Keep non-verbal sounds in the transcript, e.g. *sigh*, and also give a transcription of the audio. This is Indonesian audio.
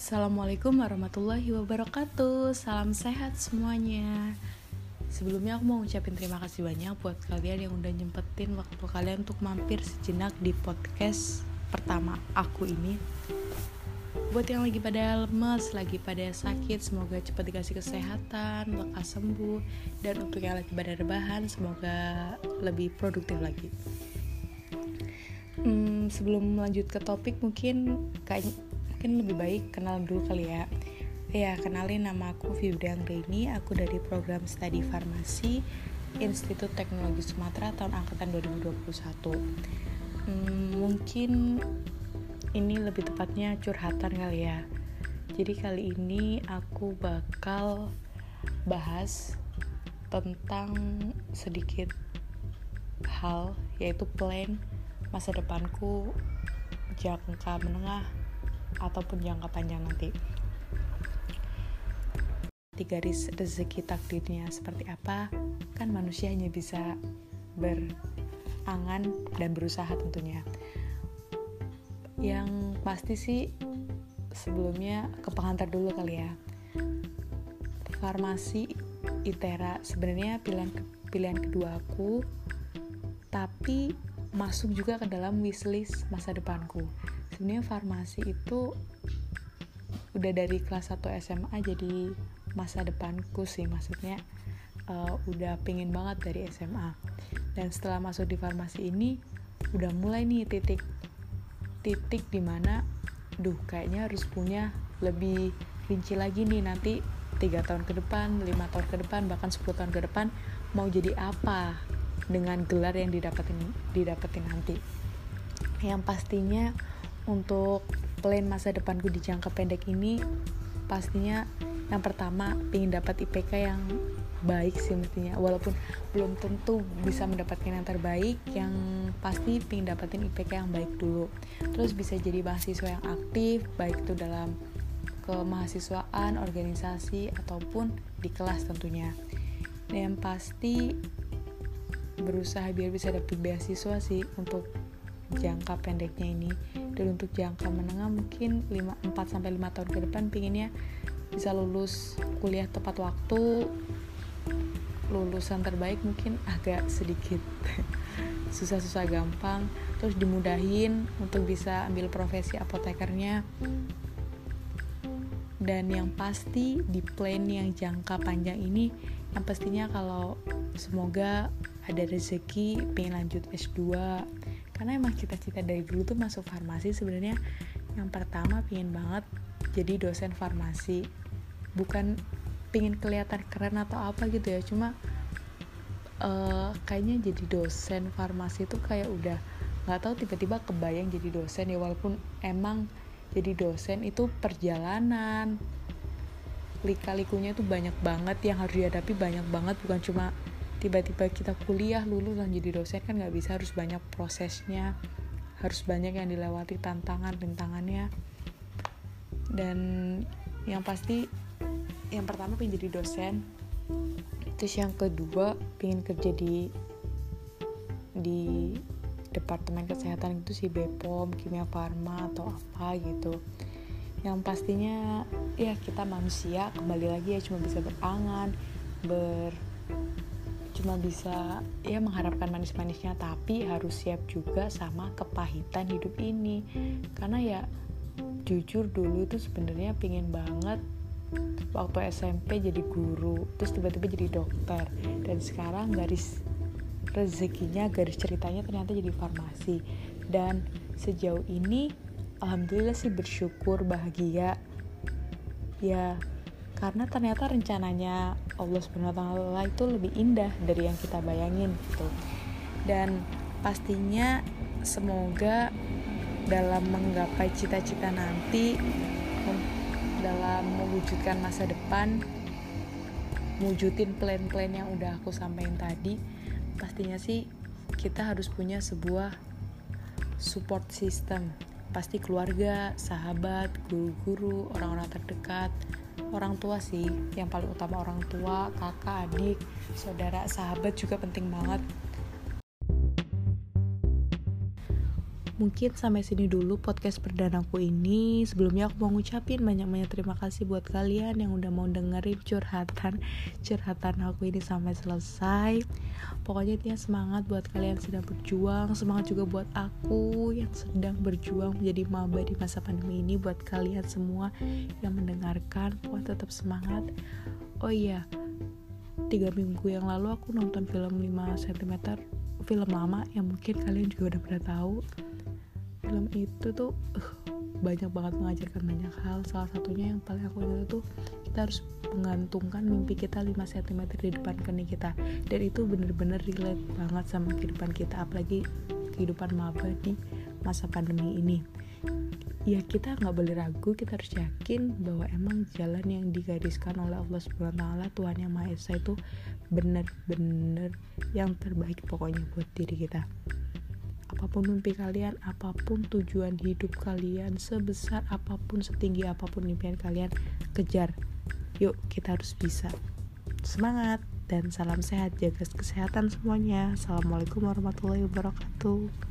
Assalamualaikum warahmatullahi wabarakatuh. Salam sehat semuanya. Sebelumnya aku mau ucapin terima kasih banyak buat kalian yang udah nyempetin waktu kalian untuk mampir sejenak di podcast pertama aku ini. Buat yang lagi pada lemes, lagi pada sakit, semoga cepat dikasih kesehatan, lekas sembuh. Dan untuk yang lagi pada rebahan, semoga lebih produktif lagi. Hmm, Sebelum lanjut ke topik mungkin kayak mungkin lebih baik kenal dulu kali ya Ya, kenalin nama aku Fibri Anggreni, aku dari program studi farmasi Institut Teknologi Sumatera tahun angkatan 2021. Hmm, mungkin ini lebih tepatnya curhatan kali ya. Jadi kali ini aku bakal bahas tentang sedikit hal yaitu plan masa depanku jangka menengah ataupun jangka panjang nanti. Di garis rezeki takdirnya seperti apa kan manusia hanya bisa berangan dan berusaha tentunya. Yang pasti sih sebelumnya ke pengantar dulu kali ya. Farmasi itera sebenarnya pilihan pilihan kedua aku tapi masuk juga ke dalam wishlist masa depanku sebenarnya farmasi itu udah dari kelas 1 SMA jadi masa depanku sih maksudnya uh, udah pengen banget dari SMA dan setelah masuk di farmasi ini udah mulai nih titik titik di mana duh kayaknya harus punya lebih rinci lagi nih nanti tiga tahun ke depan, lima tahun ke depan, bahkan 10 tahun ke depan mau jadi apa dengan gelar yang didapetin didapetin nanti. Yang pastinya untuk plan masa depanku di jangka pendek ini pastinya yang pertama pengen dapat IPK yang baik sih mestinya. Walaupun belum tentu bisa mendapatkan yang terbaik yang pasti pengen dapatin IPK yang baik dulu. Terus bisa jadi mahasiswa yang aktif baik itu dalam kemahasiswaan organisasi ataupun di kelas tentunya. Dan yang pasti berusaha biar bisa dapet beasiswa sih untuk jangka pendeknya ini dan untuk jangka menengah mungkin 5, 4 sampai 5 tahun ke depan pinginnya bisa lulus kuliah tepat waktu lulusan terbaik mungkin agak sedikit. *laughs* Susah-susah gampang terus dimudahin untuk bisa ambil profesi apotekernya. Dan yang pasti di plan yang jangka panjang ini yang pastinya kalau semoga ada rezeki pengen lanjut S2 karena emang cita-cita dari dulu tuh masuk farmasi sebenarnya yang pertama pengen banget jadi dosen farmasi. Bukan pengen kelihatan keren atau apa gitu ya cuma uh, kayaknya jadi dosen farmasi itu kayak udah nggak tahu tiba-tiba kebayang jadi dosen ya walaupun emang jadi dosen itu perjalanan. Lika-likunya itu banyak banget yang harus dihadapi banyak banget bukan cuma tiba-tiba kita kuliah lulus dan jadi dosen kan nggak bisa. Harus banyak prosesnya harus banyak yang dilewati tantangan rintangannya. Dan yang pasti yang pertama pengen jadi dosen. Terus yang kedua pengen kerja di di departemen kesehatan itu si Bepom, kimia farma atau apa gitu. Yang pastinya ya kita manusia kembali lagi ya cuma bisa berangan ber cuma bisa ya mengharapkan manis-manisnya tapi harus siap juga sama kepahitan hidup ini. Karena ya jujur dulu itu sebenarnya pingin banget waktu SMP jadi guru terus tiba-tiba jadi dokter. Dan sekarang garis rezekinya garis ceritanya ternyata jadi farmasi. Dan sejauh ini alhamdulillah sih bersyukur bahagia. Ya karena ternyata rencananya Allah SWT itu lebih indah dari yang kita bayangin gitu. Dan pastinya semoga dalam menggapai cita-cita nanti dalam mewujudkan masa depan mewujudin plan-plan yang udah aku sampaikan tadi pastinya sih kita harus punya sebuah support system pasti keluarga, sahabat, guru-guru, orang-orang terdekat, orang tua sih yang paling utama orang tua, kakak, adik, saudara, sahabat juga penting banget mungkin sampai sini dulu podcast perdanaku ini. Sebelumnya aku mau ngucapin banyak-banyak terima kasih buat kalian yang udah mau dengerin curhatan curhatan aku ini sampai selesai. Pokoknya intinya semangat buat kalian sedang berjuang, semangat juga buat aku yang sedang berjuang menjadi maba di masa pandemi ini buat kalian semua yang mendengarkan. Pokoknya tetap semangat. Oh iya, tiga minggu yang lalu aku nonton film 5 cm film lama yang mungkin kalian juga udah pernah tahu film itu tuh uh, banyak banget mengajarkan banyak hal. Salah satunya yang paling aku ingat tuh kita harus menggantungkan mimpi kita 5 cm di depan kening kita. Dan itu bener-bener relate banget sama kehidupan kita apalagi kehidupan maba di masa pandemi ini. Ya kita nggak boleh ragu kita harus yakin bahwa emang jalan yang digariskan oleh Allah Taala Tuhan yang Maha Esa itu bener-bener yang terbaik pokoknya buat diri kita apa pun mimpi kalian, apa pun tujuan hidup kalian, sebesar apa pun, setinggi apa pun impian kalian, kejar. Yuk, kita harus bisa. Semangat dan salam sehat, jaga kesehatan semuanya. Assalamualaikum warahmatullahi wabarakatuh.